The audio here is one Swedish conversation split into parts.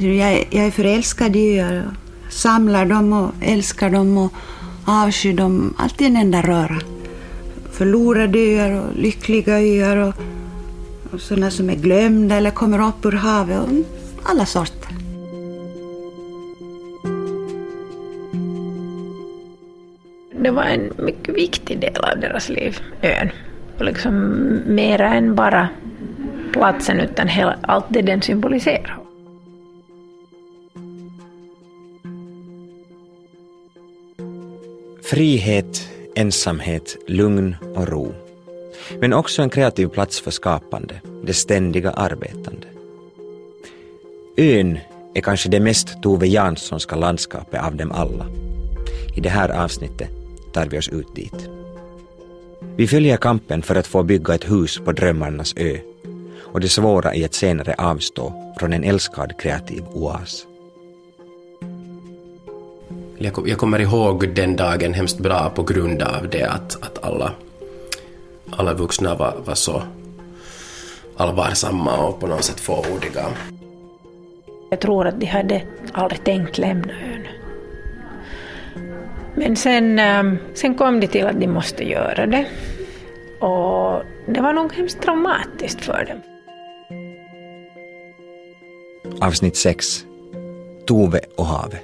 Jag, jag är förälskad i öar. Samlar dem och älskar dem och avskyr dem. Alltid en enda röra. Förlorade öar och lyckliga öar och, och sådana som är glömda eller kommer upp ur havet. Och alla sorter. Det var en mycket viktig del av deras liv, ön. Och liksom mera än bara platsen utan hela, allt det den symboliserar. Frihet, ensamhet, lugn och ro. Men också en kreativ plats för skapande, det ständiga arbetande. Ön är kanske det mest Tove Janssonska landskapet av dem alla. I det här avsnittet tar vi oss ut dit. Vi följer kampen för att få bygga ett hus på drömmarnas ö och det svåra i att senare avstå från en älskad kreativ oas. Jag kommer ihåg den dagen hemskt bra på grund av det att, att alla, alla vuxna var, var så allvarsamma och på något sätt fåordiga. Jag tror att de hade aldrig tänkt lämna ön. Men sen, ehm, sen kom de till att de måste göra det. Och det var nog hemskt traumatiskt för dem. Avsnitt 6 Tove och havet.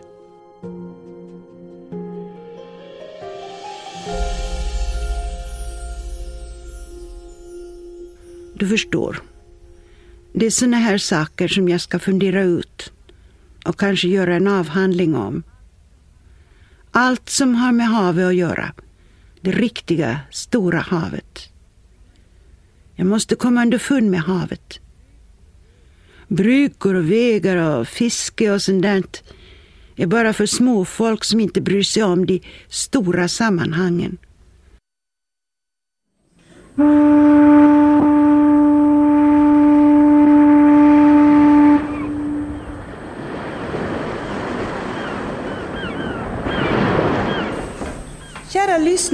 Du förstår. Det är såna här saker som jag ska fundera ut och kanske göra en avhandling om. Allt som har med havet att göra. Det riktiga, stora havet. Jag måste komma underfund med havet. Brukor och vägar och fiske och sånt där är bara för små folk som inte bryr sig om de stora sammanhangen.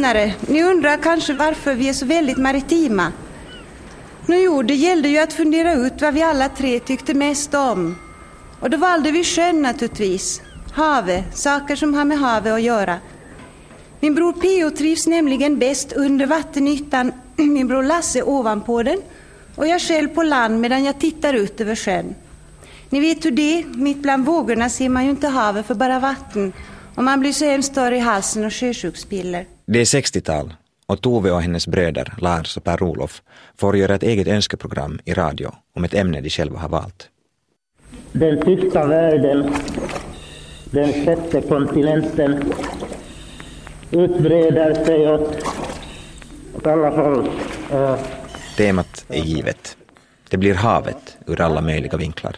Lyssnare, ni undrar kanske varför vi är så väldigt maritima. Nå jo, det gällde ju att fundera ut vad vi alla tre tyckte mest om. Och då valde vi sjön naturligtvis. Havet, saker som har med havet att göra. Min bror Pio trivs nämligen bäst under vattenytan, min bror Lasse ovanpå den och jag själv på land medan jag tittar ut över sjön. Ni vet hur det är, mitt bland vågorna ser man ju inte havet för bara vatten och man blir så hemskt större i halsen och sjösjukspiller. Det är 60-tal och Tove och hennes bröder Lars och Per-Olof får göra ett eget önskeprogram i radio om ett ämne de själva har valt. Den tysta världen, den sjätte kontinenten, utbreder sig åt, åt alla håll. Temat är givet. Det blir havet ur alla möjliga vinklar.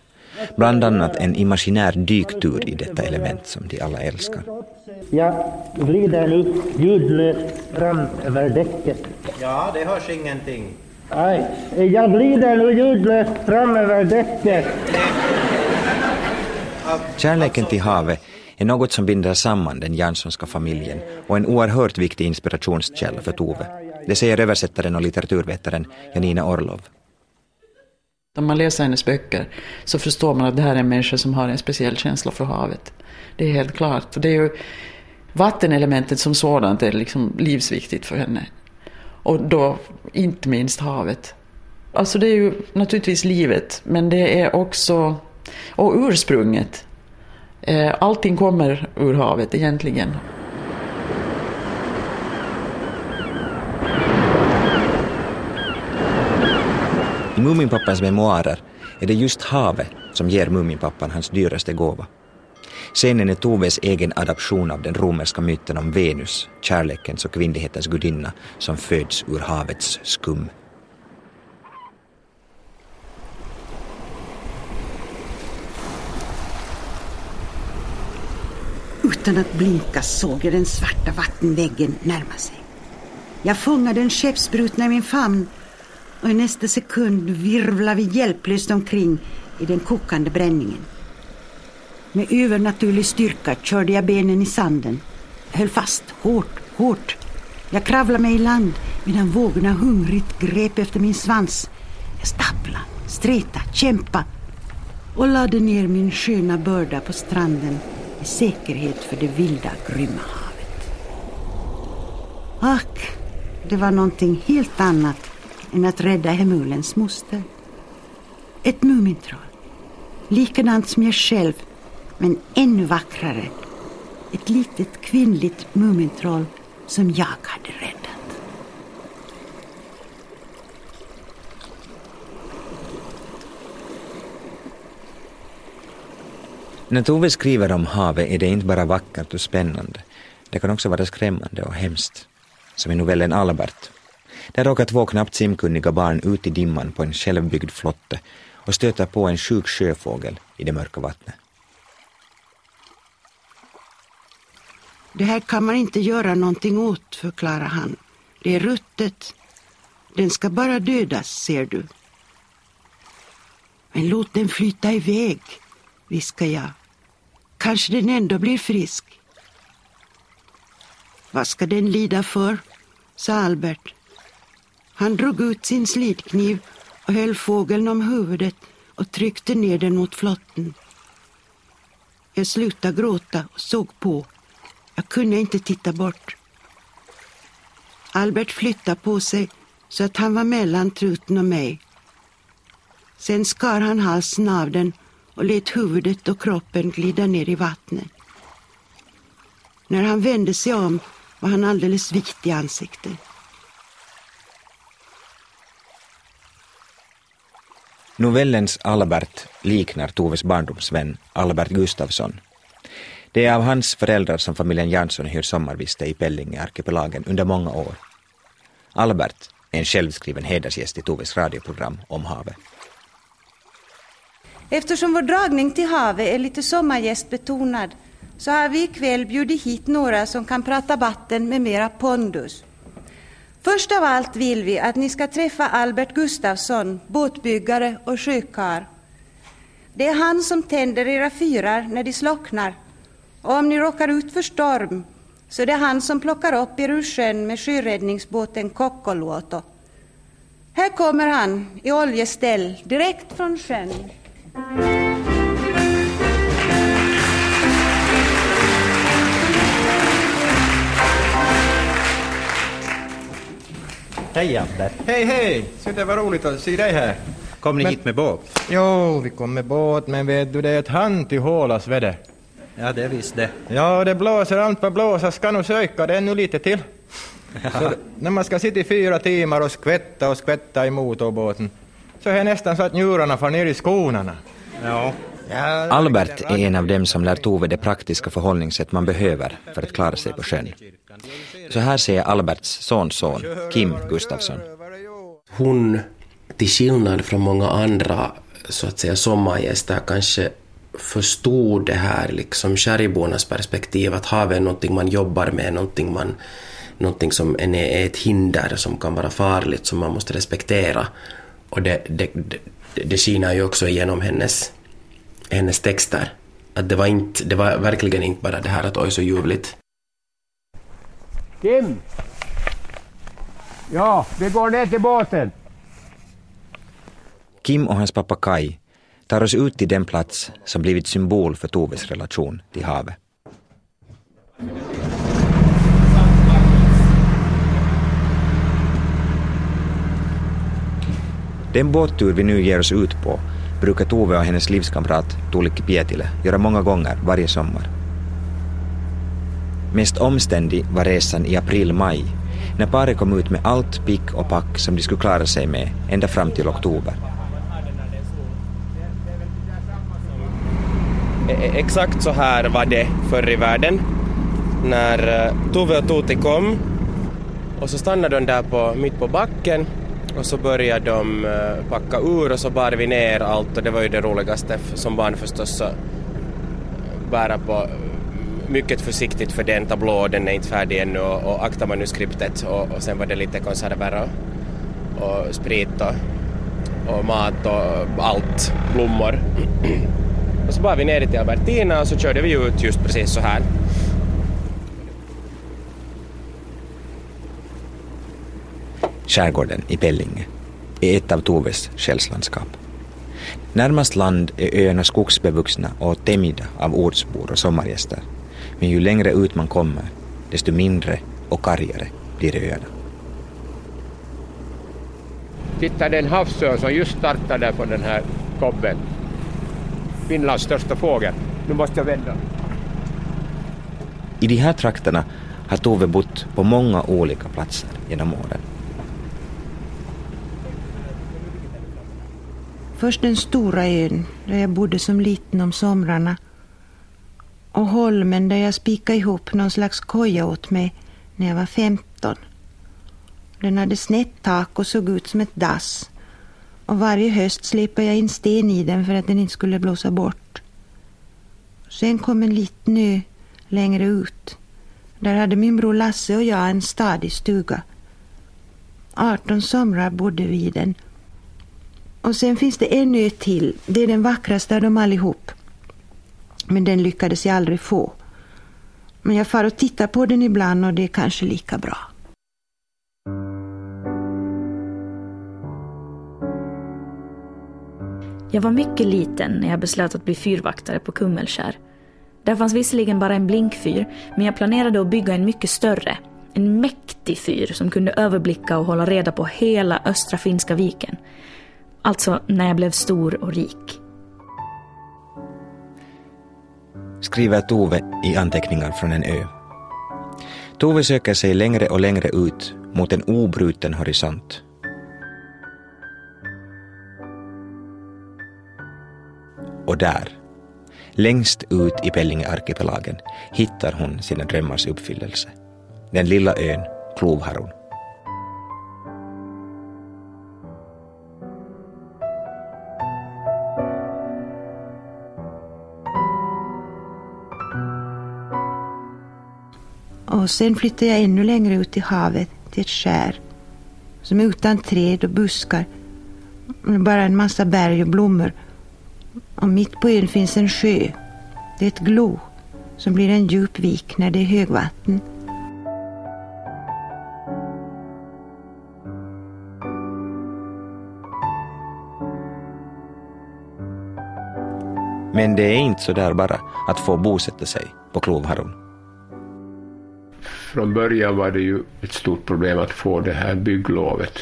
Bland annat en imaginär dyktur i detta element som de alla älskar. Jag glider nu ljudlöst fram över däcket. Ja, det hörs ingenting. Nej, jag glider nu ljudlöst fram över däcket. Kärleken till havet är något som binder samman den Janssonska familjen och en oerhört viktig inspirationskälla för Tove. Det säger översättaren och litteraturvetaren Janina Orlov. Om man läser hennes böcker så förstår man att det här är en människa som har en speciell känsla för havet. Det är helt klart. Det är ju, vattenelementet som sådant är liksom livsviktigt för henne. Och då inte minst havet. Alltså det är ju naturligtvis livet, men det är också... Och ursprunget. Eh, allting kommer ur havet egentligen. Muminpappans memoarer är det just havet som ger Muminpappan hans dyraste gåva. Scenen är Toves egen adaption av den romerska myten om Venus, kärlekens och kvinnlighetens gudinna, som föds ur havets skum. Utan att blinka såg jag den svarta vattenväggen närma sig. Jag fångade en skeppsbrutna i min famn och i nästa sekund virvlade vi hjälplöst omkring i den kokande bränningen. Med övernaturlig styrka körde jag benen i sanden, Jag höll fast hårt, hårt. Jag kravlade mig i land medan vågorna hungrigt grep efter min svans. Jag stapplade, streta, kämpa och lade ner min sköna börda på stranden i säkerhet för det vilda, grymma havet. Ack, det var någonting helt annat än att rädda Hemulens moster. Ett Mumintroll, likadant som jag själv, men ännu vackrare. Ett litet kvinnligt Mumintroll som jag hade räddat. När Tove skriver om havet är det inte bara vackert och spännande. Det kan också vara skrämmande och hemskt. Som i novellen Albert. Där råkar två knappt simkunniga barn ut i dimman på en självbyggd flotte och stöter på en sjuk sjöfågel i det mörka vattnet. Det här kan man inte göra någonting åt, förklarar han. Det är ruttet. Den ska bara dödas, ser du. Men låt den flyta iväg, viskar jag. Kanske den ändå blir frisk. Vad ska den lida för? sa Albert. Han drog ut sin slidkniv och höll fågeln om huvudet och tryckte ner den mot flotten. Jag slutade gråta och såg på. Jag kunde inte titta bort. Albert flyttade på sig så att han var mellan truten och mig. Sen skar han halsen av den och lät huvudet och kroppen glida ner i vattnet. När han vände sig om var han alldeles vit i ansiktet. Novellens Albert liknar Toves barndomsvän Albert Gustafsson. Det är av hans föräldrar som familjen Jansson hyr sommarviste i Pellinge-arkipelagen under många år. Albert är en självskriven hedersgäst i Toves radioprogram om havet. Eftersom vår dragning till havet är lite sommargästbetonad så har vi ikväll bjudit hit några som kan prata vatten med mera pondus. Först av allt vill vi att ni ska träffa Albert Gustafsson, båtbyggare och sjökar. Det är han som tänder era fyrar när de slocknar. Och om ni råkar ut för storm så det är han som plockar upp er ur sjön med sjöräddningsbåten Kokkoluoto. Här kommer han i oljeställ direkt från sjön. Hej Albert. Hej, hej! Så det var roligt att se dig här. Kom ni Men- hit med båt? Jo, vi kom med båt, men vet du, det är ett hand till hålas väder. Ja, det visst det. Ja, det blåser allt vad blåsa ska nog söka det ännu lite till. Så det- när man ska sitta i fyra timmar och skvätta och skvätta i motorbåten så är det nästan så att njurarna får ner i skonarna. Ja. Albert är en av dem som lär Tove det praktiska förhållningssätt man behöver för att klara sig på sjön. Så här säger Alberts sonson, Kim Gustafsson. hon, till skillnad från många andra så att säga sommargäster, kanske förstod det här liksom skärgårdarnas perspektiv, att havet är någonting man jobbar med, någonting, man, någonting som är ett hinder som kan vara farligt, som man måste respektera. Och det, det, det, det skiner ju också igenom hennes, hennes texter. Att det var, inte, det var verkligen inte bara det här att oj så ljuvligt. Kim! Ja, vi går ner till båten. Kim och hans pappa Kai tar oss ut till den plats som blivit symbol för Toves relation till havet. Den båttur vi nu ger oss ut på brukar Tove och hennes livskamrat Tuulikki Pietilä göra många gånger varje sommar. Mest omständig var resan i april-maj när paret kom ut med allt pick och pack som de skulle klara sig med ända fram till oktober. E-, e-, exakt så här var det förr i världen. När eh, Tove och Tuti kom och så stannade de där på, mitt på backen och så började de eh, packa ur och så bar vi ner allt och det var ju det roligaste som barn förstås så eh, bära på mycket försiktigt för den tablå, den är inte färdig ännu och, och akta manuskriptet och, och sen var det lite konserver och, och sprit och, och mat och allt, blommor. Och så bar vi ner till Albertina och så körde vi ut just precis så här. Skärgården i Pellinge, är ett av Toves själslandskap. Närmast land är öarna skogsbevuxna och tämjda av ortsbor och sommargäster. Men ju längre ut man kommer, desto mindre och kargare blir öarna. Titta, det är en havsörn som just startade på den här kobben. Finlands största fågel. Nu måste jag vända. I de här trakterna har Tove bott på många olika platser genom åren. Först den stora ön där jag bodde som liten om somrarna och holmen där jag spikade ihop någon slags koja åt mig när jag var 15. Den hade snett tak och såg ut som ett dass och varje höst släpade jag in sten i den för att den inte skulle blåsa bort. Sen kom en liten ö längre ut. Där hade min bror Lasse och jag en stadig stuga. 18 somrar bodde vi i den. Och sen finns det en ö till. Det är den vackraste av dem allihop. Men den lyckades jag aldrig få. Men jag far och tittar på den ibland och det är kanske lika bra. Jag var mycket liten när jag beslöt att bli fyrvaktare på Kummelskär. Där fanns visserligen bara en blinkfyr, men jag planerade att bygga en mycket större. En mäktig fyr som kunde överblicka och hålla reda på hela östra Finska viken. Alltså när jag blev stor och rik. Skriver Tove i anteckningar från en ö. Tove söker sig längre och längre ut mot en obruten horisont. Och där, längst ut i Pellinge-arkipelagen, hittar hon sina drömmars uppfyllelse. Den lilla ön Klovharun. Och sen flyttade jag ännu längre ut i havet till ett skär som är utan träd och buskar. Bara en massa berg och blommor. Och mitt på ön finns en sjö. Det är ett glo som blir en djup vik när det är högvatten. Men det är inte så där bara att få bosätta sig på Klovharun. Från början var det ju ett stort problem att få det här bygglovet.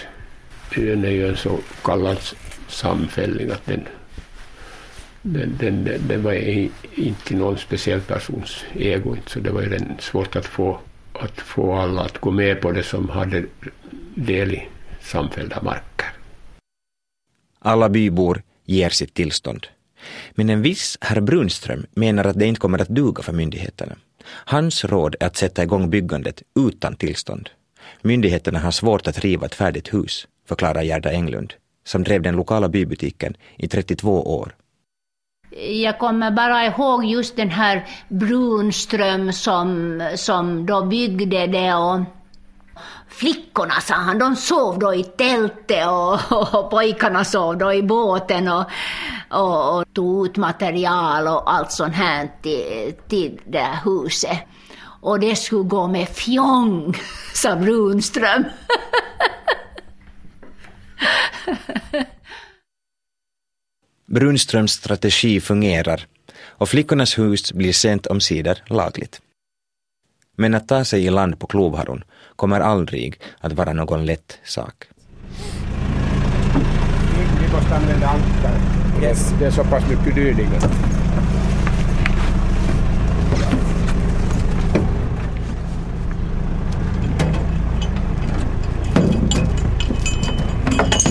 Den är ju en så kallad samfällig att den, den, den, den, den var inte någon speciell persons ego, så det var ju svårt att få, att få alla att gå med på det som hade del i samfällda marker. Alla bybor ger sitt tillstånd. Men en viss herr Brunström menar att det inte kommer att duga för myndigheterna. Hans råd är att sätta igång byggandet utan tillstånd. Myndigheterna har svårt att riva ett färdigt hus, förklarar Gerda Englund, som drev den lokala bybutiken i 32 år. Jag kommer bara ihåg just den här Brunström som, som då byggde det och flickorna, sa han, de sov då i tältet och, och pojkarna sov då i båten och, och, och tog ut material och allt sånt här till, till det här huset. Och det skulle gå med fjong, sa Brunström. Brunströms strategi fungerar och flickornas hus blir sent omsider lagligt. Men att ta sig i land på klovharon kommer aldrig att vara någon lätt sak. Vi måste använda ankare. Yes. Det är så pass mycket dyrningar.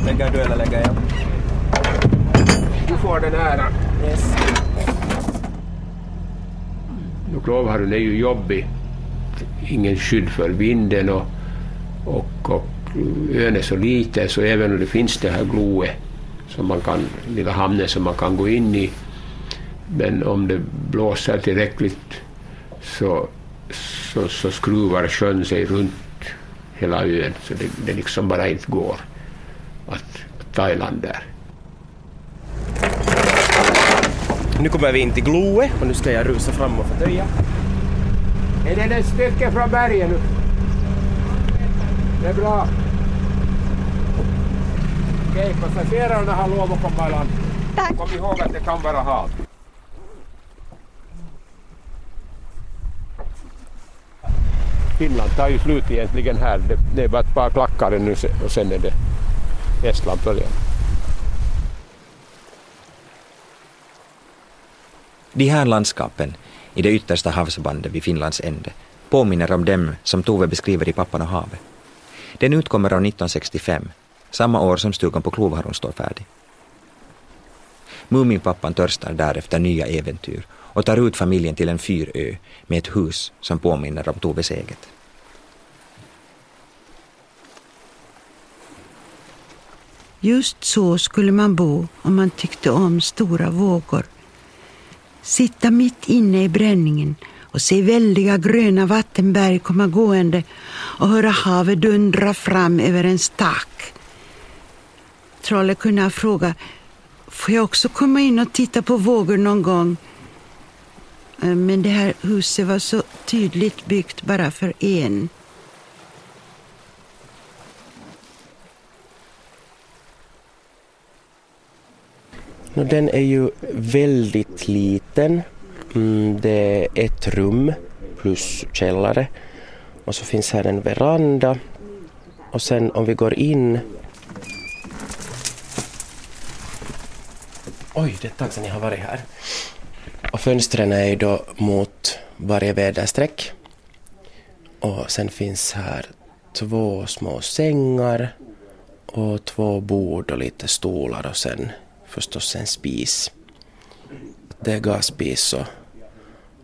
Lägger du eller lägger jag? Du får den här. Yes. Klovharun är ju jobbig. Ingen skydd för vinden och, och, och ön är så liten så även om det finns det här gloet som man kan, lilla hamnen som man kan gå in i men om det blåser tillräckligt så, så, så skruvar sjön sig runt hela ön så det, det liksom bara inte går att ta i land där. Nu kommer vi in till Gloe och nu ska jag rusa fram och förtöja. Är det ett stycke från berget nu? Det är bra. Passagerarna har lov att komma i land. Kom ihåg att det kan vara halt. Finland tar ju slut egentligen här. Det, det är bara ett par klackar nu och sen är det Estland följande. De här landskapen i det yttersta havsbandet vid Finlands ände påminner om dem som Tove beskriver i Pappan och havet. Den utkommer av 1965, samma år som stugan på Klovharon står färdig. Muminpappan törstar därefter nya äventyr och tar ut familjen till en fyrö med ett hus som påminner om Toves eget. Just så skulle man bo om man tyckte om stora vågor. Sitta mitt inne i bränningen och se väldiga gröna vattenberg komma gående och höra havet dundra fram över en stack. Trollet kunde ha frågat, får jag också komma in och titta på vågor någon gång? Eh, men det här huset var så tydligt byggt bara för en. Den är ju väldigt liten. Mm, det är ett rum plus källare. Och så finns här en veranda. Och sen om vi går in... Oj, det är ett tag sedan jag har varit här. Och fönstren är ju då mot varje väderstreck. Och sen finns här två små sängar och två bord och lite stolar och sen förstås en spis. Det är gasspis och,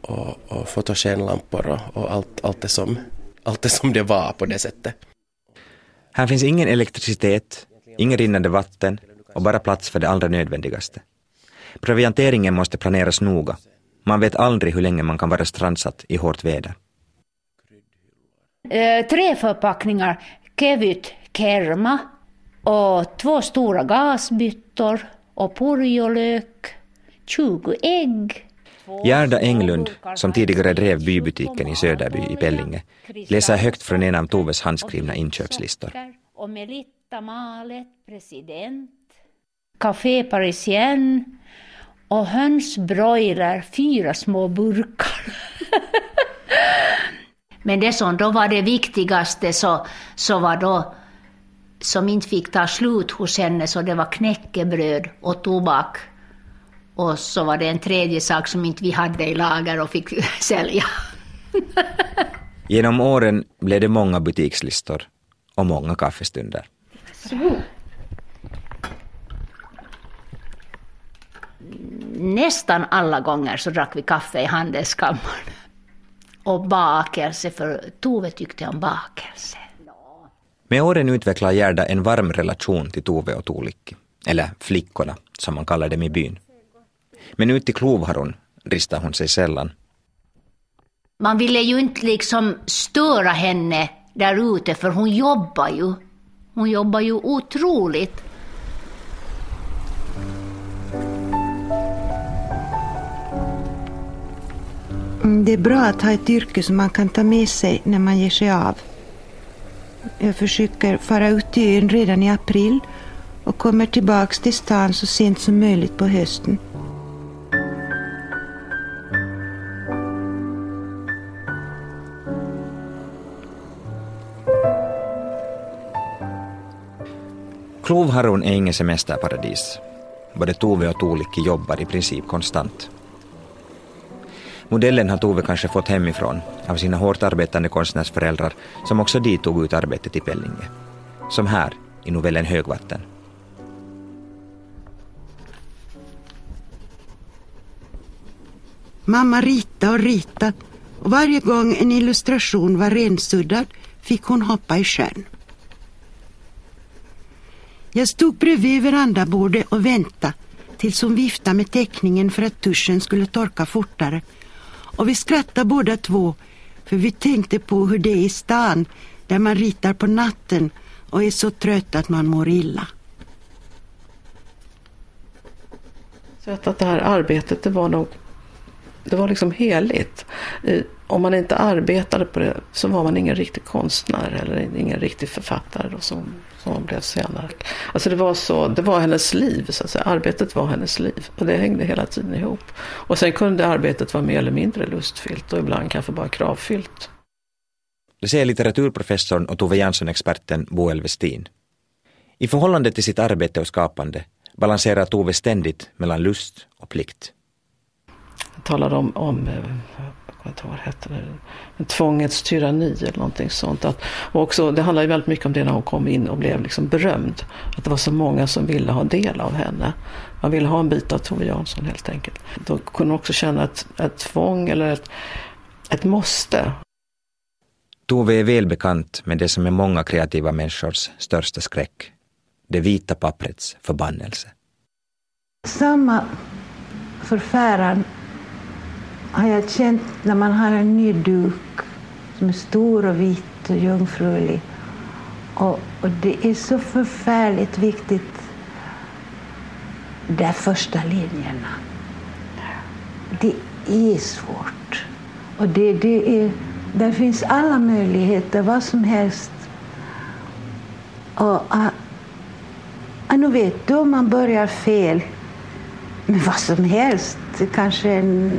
och, och fotogenlampor och, och, allt, allt, det som, allt det som det var på det sättet. Här finns ingen elektricitet, inget rinnande vatten och bara plats för det allra nödvändigaste. Provianteringen måste planeras noga. Man vet aldrig hur länge man kan vara strandsatt i hårt väder. Eh, tre förpackningar kevyt kerma och två stora gasbyttor och purjolök, 20 ägg. Gerda Englund, som tidigare drev bybutiken i Söderby i Pellinge, läser högt från en av Toves handskrivna inköpslistor. Och Melitta Malet, president. Café Parisien och hönsbroiler, fyra små burkar. Men det som då var det viktigaste så, så var då som inte fick ta slut hos henne så det var knäckebröd och tobak. Och så var det en tredje sak som inte vi hade i lager och fick sälja. Genom åren blev det många butikslistor och många kaffestunder. Så. Nästan alla gånger så drack vi kaffe i handelskammaren. Och bakelse, för Tove tyckte om bakelse. Med åren utvecklar Gerda en varm relation till Tove och Tuulikki, eller flickorna som man kallar dem i byn. Men ut till Klovharon ristar hon sig sällan. Man ville ju inte liksom störa henne där ute för hon jobbar ju. Hon jobbar ju otroligt. Mm, det är bra att ha ett yrke som man kan ta med sig när man ger sig av. Jag försöker fara ut till ön redan i april och kommer tillbaks till stan så sent som möjligt på hösten. Klovharron är inget semesterparadis. Både Tove och Tuulikki jobbar i princip konstant. Modellen har Tove kanske fått hemifrån av sina hårt arbetande konstnärsföräldrar som också de tog ut arbetet i Pellinge. Som här i novellen Högvatten. Mamma rita och rita och varje gång en illustration var rensuddad fick hon hoppa i sjön. Jag stod bredvid verandabordet och väntade tills hon viftade med teckningen för att tuschen skulle torka fortare och vi skrattade båda två för vi tänkte på hur det är i stan där man ritar på natten och är så trött att man mår illa. Så att, det här arbetet det var nog det var liksom heligt. om man inte arbetade på det så var man ingen riktig konstnär eller ingen riktig författare Och så som hon blev senare. Alltså det var så, det var hennes liv så att säga. Arbetet var hennes liv och det hängde hela tiden ihop. Och sen kunde arbetet vara mer eller mindre lustfyllt och ibland kanske bara kravfyllt. Det säger litteraturprofessorn och Tove Jansson-experten Boel Westin. I förhållande till sitt arbete och skapande balanserar Tove ständigt mellan lust och plikt. Jag talade om, om vad det hette det, tvångets tyranni eller någonting sånt. Att, och också, det handlar ju väldigt mycket om det när hon kom in och blev liksom berömd. Att det var så många som ville ha del av henne. Man ville ha en bit av Tove Jansson helt enkelt. Då kunde hon också känna ett, ett tvång eller ett, ett måste. Tove är välbekant med det som är många kreativa människors största skräck. Det vita papprets förbannelse. Samma förfäran har jag känt när man har en ny duk som är stor och vit och jungfrulig. Och, och det är så förfärligt viktigt, de första linjerna. Det är svårt. Och det, det är, där finns alla möjligheter, vad som helst. Och, uh, nu vet du om man börjar fel med vad som helst, kanske en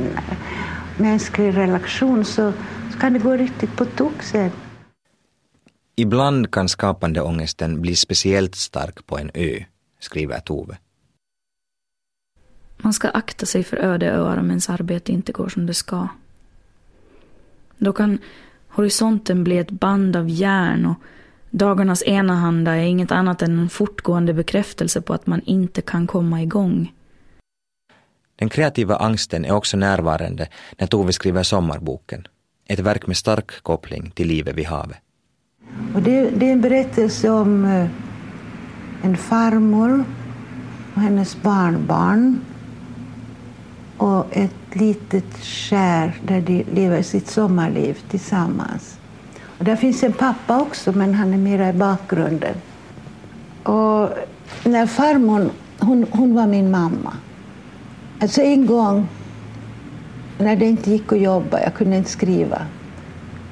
mänsklig relation, så, så kan det gå riktigt på tok sen. Ibland kan skapande ångesten bli speciellt stark på en ö, skriver Tove. Man ska akta sig för öde öar om ens arbete inte går som det ska. Då kan horisonten bli ett band av järn och dagarnas enahanda är inget annat än en fortgående bekräftelse på att man inte kan komma igång. Den kreativa angsten är också närvarande när Tove skriver Sommarboken, ett verk med stark koppling till livet vid havet. Och det, det är en berättelse om eh, en farmor och hennes barnbarn och ett litet skär där de lever sitt sommarliv tillsammans. Och där finns en pappa också, men han är mera i bakgrunden. Och när farmor, hon, hon var min mamma. Alltså en gång när det inte gick att jobba, jag kunde inte skriva,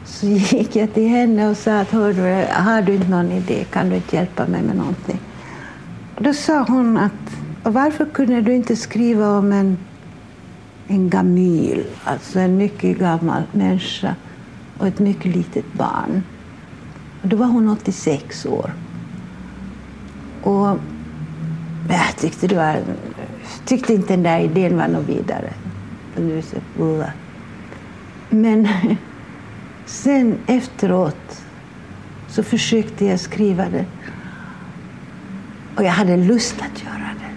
så gick jag till henne och sa att Hör har du inte någon idé, kan du inte hjälpa mig med någonting? Och då sa hon att varför kunde du inte skriva om en, en gamyl, alltså en mycket gammal människa och ett mycket litet barn. Och då var hon 86 år. Och jag tyckte, det var, tyckte inte den där idén var något vidare. Men sen efteråt så försökte jag skriva det. Och jag hade lust att göra det.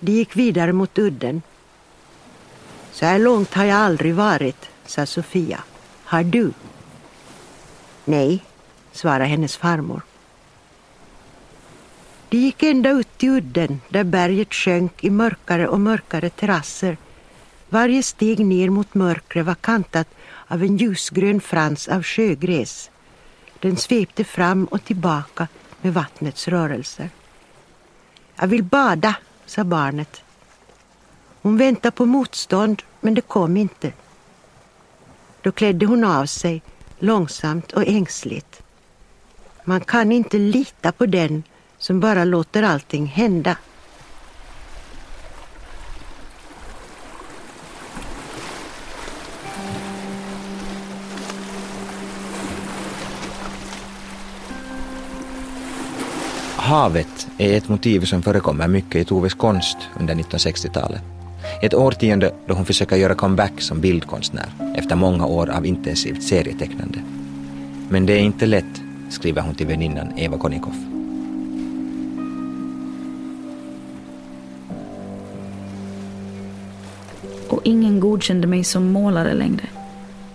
De gick vidare mot udden. Så här långt har jag aldrig varit, sa Sofia. Har du? Nej, svarade hennes farmor. De gick ända ut i udden där berget sjönk i mörkare och mörkare terrasser. Varje steg ner mot mörkret var kantat av en ljusgrön frans av sjögräs. Den svepte fram och tillbaka med vattnets rörelser. Jag vill bada, sa barnet. Hon väntade på motstånd, men det kom inte. Då klädde hon av sig, långsamt och ängsligt. Man kan inte lita på den som bara låter allting hända. Havet är ett motiv som förekommer mycket i Toves konst under 1960-talet. Ett årtionde då hon försöker göra comeback som bildkonstnär efter många år av intensivt serietecknande. Men det är inte lätt, skriver hon till väninnan Eva Konikoff. Godkände mig som målare längre.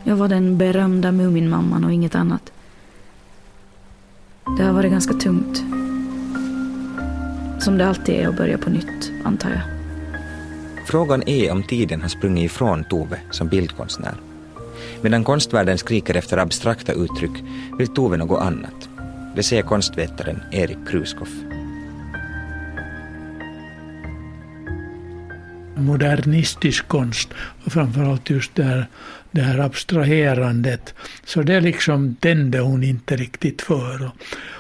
Jag var den berömda Muminmamman och inget annat. Det har varit ganska tungt. Som det alltid är att börja på nytt, antar jag. Frågan är om tiden har sprungit ifrån Tove som bildkonstnär. Medan konstvärlden skriker efter abstrakta uttryck vill Tove något annat. Det säger konstvetaren Erik Kruskoff. Modernistisk konst och framförallt just det här, det här abstraherandet. Så det liksom tände hon inte riktigt för.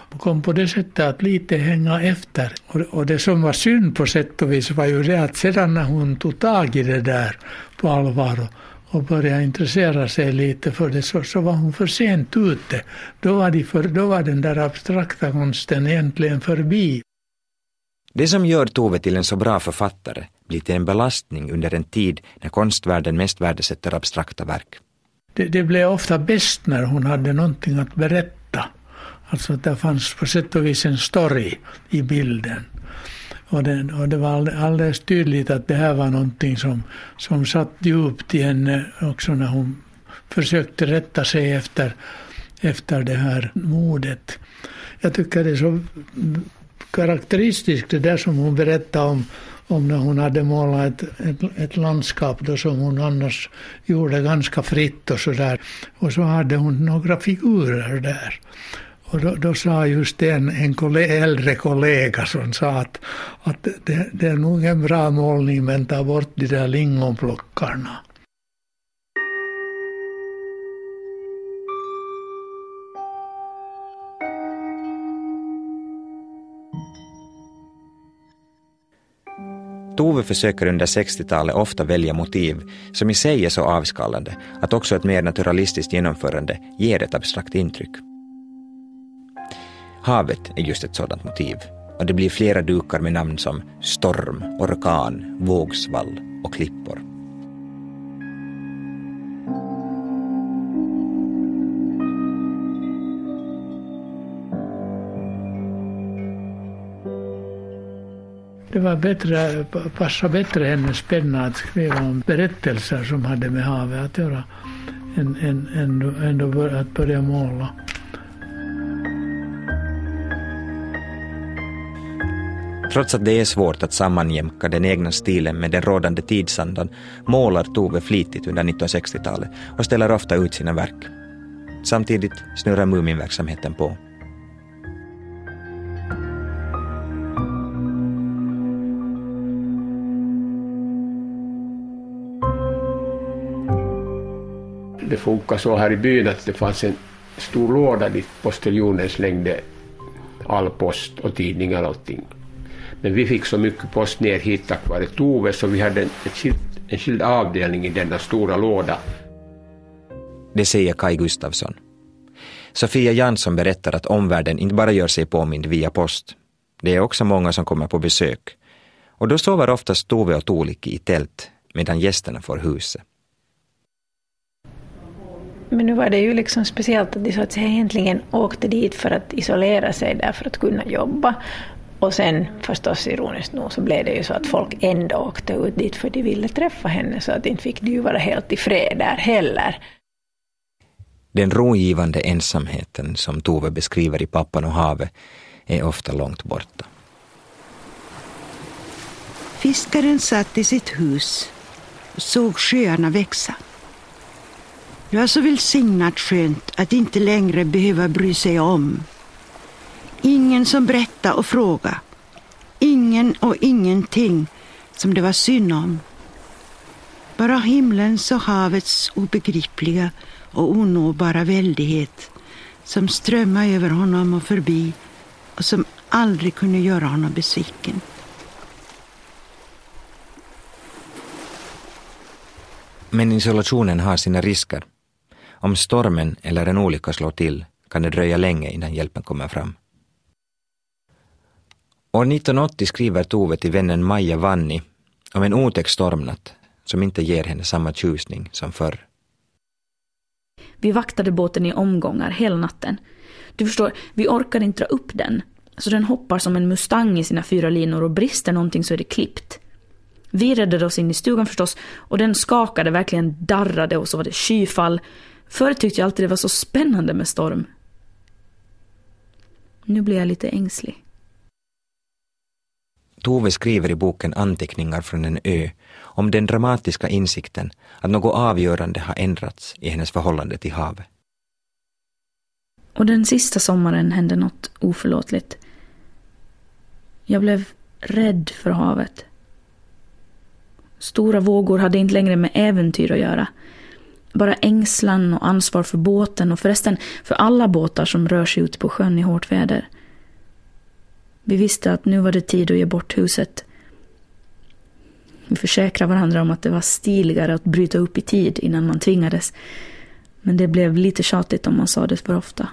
Och kom på det sättet att lite hänga efter. Och, och det som var synd på sätt och vis var ju det att sedan när hon tog tag i det där på allvar och, och började intressera sig lite för det så, så var hon för sent ute. Då var, de för, då var den där abstrakta konsten egentligen förbi. Det som gör Tove till en så bra författare blir till en belastning under en tid när konstvärlden mest värdesätter abstrakta verk. Det, det blev ofta bäst när hon hade någonting att berätta. Alltså att det fanns på sätt och vis en story i bilden. Och det, och det var alldeles tydligt att det här var någonting som, som satt djupt i henne också när hon försökte rätta sig efter, efter det här modet. Jag tycker det är så karaktäristiskt det där som hon berättade om, om när hon hade målat ett, ett, ett, landskap då som hon annars gjorde ganska fritt och så där. Och så hade hon några figurer där. Och då, då sa just en, en kollega, äldre kollega som sa att, att det, det, är nog en bra målning men ta bort de där lingonplockarna. Tove försöker under 60-talet ofta välja motiv som i sig är så avskallande att också ett mer naturalistiskt genomförande ger ett abstrakt intryck. Havet är just ett sådant motiv och det blir flera dukar med namn som storm, orkan, vågsvall och klippor. Det var bättre, passade bättre hennes penna att skriva om berättelser som hade med havet att göra än, än, än, än att börja måla. Trots att det är svårt att sammanjämka den egna stilen med den rådande tidsandan målar Tove flitigt under 1960-talet och ställer ofta ut sina verk. Samtidigt snurrar Muminverksamheten på. Det funkar så här i byn att det fanns en stor låda dit postiljonen slängde all post och tidningar och allting. Men vi fick så mycket post ner hit tack vare Tove så vi hade en, skild, en skild avdelning i denna stora låda. Det säger Kai Gustafsson. Sofia Jansson berättar att omvärlden inte bara gör sig påmind via post. Det är också många som kommer på besök. Och då sover oftast Tove och Tuulikki i tält medan gästerna får huset. Men nu var det ju liksom speciellt att de så att säga egentligen åkte dit för att isolera sig där för att kunna jobba. Och sen förstås ironiskt nog så blev det ju så att folk ändå åkte ut dit för de ville träffa henne så att inte fick de ju vara helt i fred där heller. Den rogivande ensamheten som Tove beskriver i Pappan och havet är ofta långt borta. Fiskaren satt i sitt hus och såg sjöarna växa. Det var så välsignat skönt att inte längre behöva bry sig om Ingen som berättade och frågade. Ingen och ingenting som det var synd om. Bara himlens och havets obegripliga och onåbara väldighet som strömmade över honom och förbi och som aldrig kunde göra honom besviken. Men isolationen har sina risker. Om stormen eller en olycka slår till kan det dröja länge innan hjälpen kommer fram. År 1980 skriver Tove till vännen Maja Vanni om en otäck stormnatt som inte ger henne samma tjusning som förr. Vi vaktade båten i omgångar hela natten. Du förstår, vi orkade inte dra upp den. Så den hoppar som en mustang i sina fyra linor och brister någonting så är det klippt. Vi räddade oss in i stugan förstås och den skakade, verkligen darrade och så var det skyfall. Förr tyckte jag alltid det var så spännande med storm. Nu blir jag lite ängslig. Tove skriver i boken Anteckningar från en ö om den dramatiska insikten att något avgörande har ändrats i hennes förhållande till havet. Och den sista sommaren hände något oförlåtligt. Jag blev rädd för havet. Stora vågor hade inte längre med äventyr att göra. Bara ängslan och ansvar för båten och förresten för alla båtar som rör sig ute på sjön i hårt väder. Vi visste att nu var det tid att ge bort huset. Vi försäkrade varandra om att det var stiligare att bryta upp i tid innan man tvingades. Men det blev lite tjatigt om man sa det för ofta.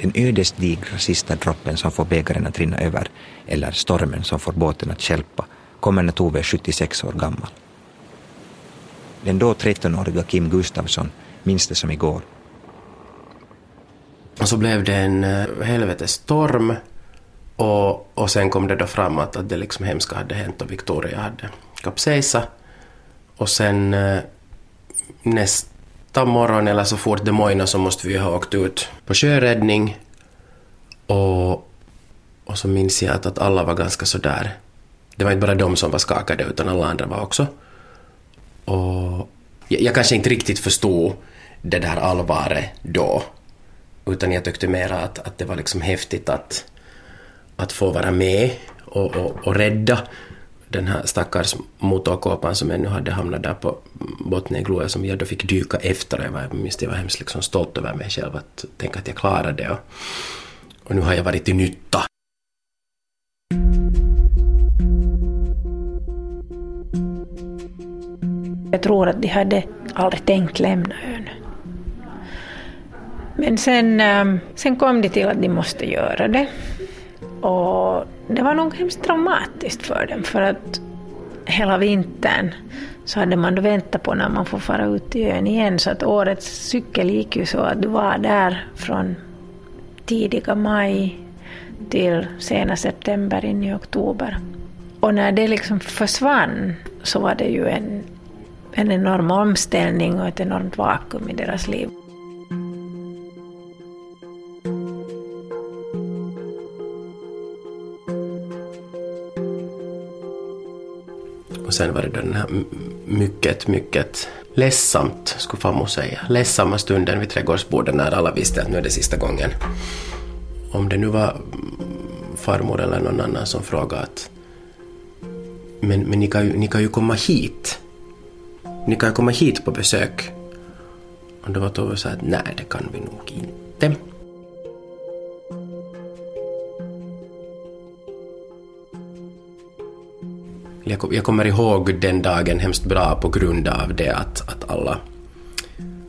Den ödesdigra sista droppen som får bägaren att rinna över, eller stormen som får båten att stjälpa, kommer när Tove är 76 år gammal. Den då 13-åriga Kim Gustafsson minns det som igår. Och så blev det en helvetesstorm, helvetes storm och, och sen kom det då fram att, att det liksom hemska hade hänt och Victoria hade kapsejsat. Och sen eh, näst nästa morgon eller så fort det mojnade så måste vi ha åkt ut på sjöräddning. Och, och så minns jag att, att alla var ganska sådär. Det var inte bara de som var skakade utan alla andra var också. Och jag, jag kanske inte riktigt förstod det där allvaret då. Utan jag tyckte mer att, att det var liksom häftigt att, att få vara med och, och, och rädda den här stackars motorkåpan som ännu hade hamnat där på botten i Gloria som jag då fick dyka efter. Jag, var, jag minns jag var hemskt liksom stolt över mig själv att tänka att jag klarade det. Och, och nu har jag varit till nytta. Jag tror att de hade aldrig tänkt lämna ön. Men sen, eh, sen kom de till att de måste göra det. Och det var nog hemskt traumatiskt för dem för att hela vintern så hade man då väntat på när man får fara ut till ön igen så att årets cykel gick ju så att du var där från tidiga maj till sena september in i oktober. Och när det liksom försvann så var det ju en, en enorm omställning och ett enormt vakuum i deras liv. Sen var det den här mycket, mycket ledsamt, skulle farmor säga, ledsamma stunden vid trädgårdsbordet när alla visste att nu är det sista gången. Om det nu var farmor eller någon annan som frågade att men, men ni, kan ju, ni kan ju komma hit. Ni kan ju komma hit på besök. Och då var Tove så att nej, det kan vi nog inte. Jag, jag kommer ihåg den dagen hemskt bra på grund av det att, att alla,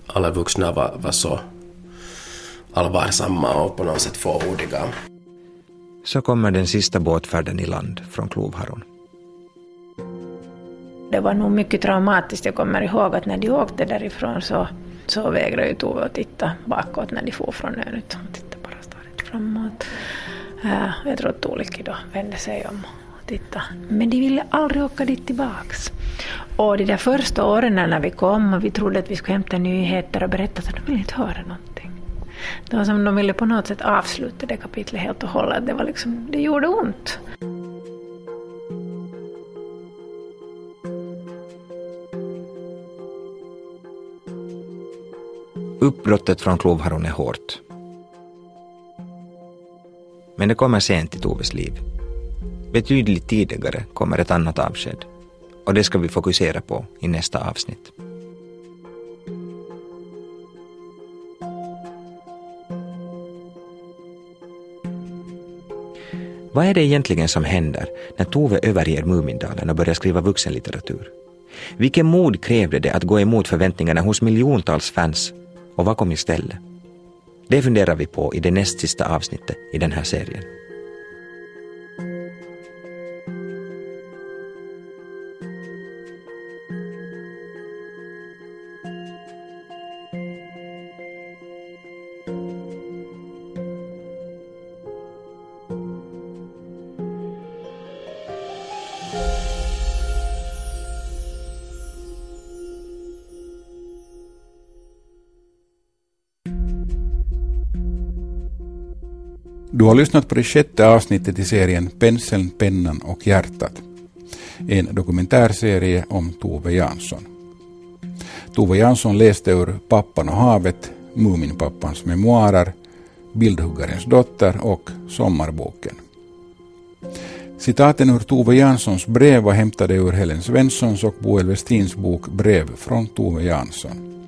alla vuxna var, var så allvarsamma och på något sätt fåordiga. Så kommer den sista båtfärden i land från Klovharon. Det var nog mycket traumatiskt. Jag kommer ihåg att när de åkte därifrån så, så vägrade ju Tove att titta bakåt när de for från ön. Utan tittade bara stadigt framåt. Uh, jag tror att Tuulikki då vände sig om titta. Men de ville aldrig åka dit tillbaks. Och de där första åren när vi kom och vi trodde att vi skulle hämta nyheter och berätta så de ville inte höra någonting. Det var som de ville på något sätt avsluta det kapitlet helt och hållet. Det, var liksom, det gjorde ont. Uppbrottet från Klovharon är hårt. Men det kommer sent i Toves liv. Betydligt tidigare kommer ett annat avsked och det ska vi fokusera på i nästa avsnitt. Vad är det egentligen som händer när Tove överger Mumindalen och börjar skriva vuxenlitteratur? Vilken mod krävde det att gå emot förväntningarna hos miljontals fans och vad kom istället? Det funderar vi på i det näst sista avsnittet i den här serien. Har lyssnat på det sjätte avsnittet i serien Penseln, pennan och hjärtat. En dokumentärserie om Tove Jansson. Tove Jansson läste ur Pappan och havet, Muminpappans memoarer, Bildhuggarens dotter och Sommarboken. Citaten ur Tove Janssons brev var hämtade ur Helen Svenssons och Boel Westins bok Brev från Tove Jansson.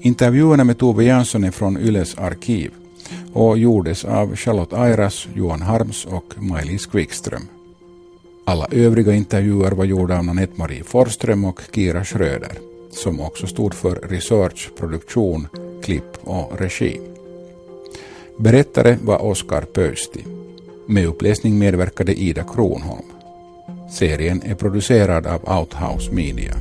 Intervjuerna med Tove Jansson är från Yles arkiv och gjordes av Charlotte Airas, Johan Harms och Maj-Lis Quickström. Alla övriga intervjuer var gjorda av Nanette-Marie Forström och Kira Schröder, som också stod för research, produktion, klipp och regi. Berättare var Oskar Pöysti. Med uppläsning medverkade Ida Kronholm. Serien är producerad av Outhouse Media.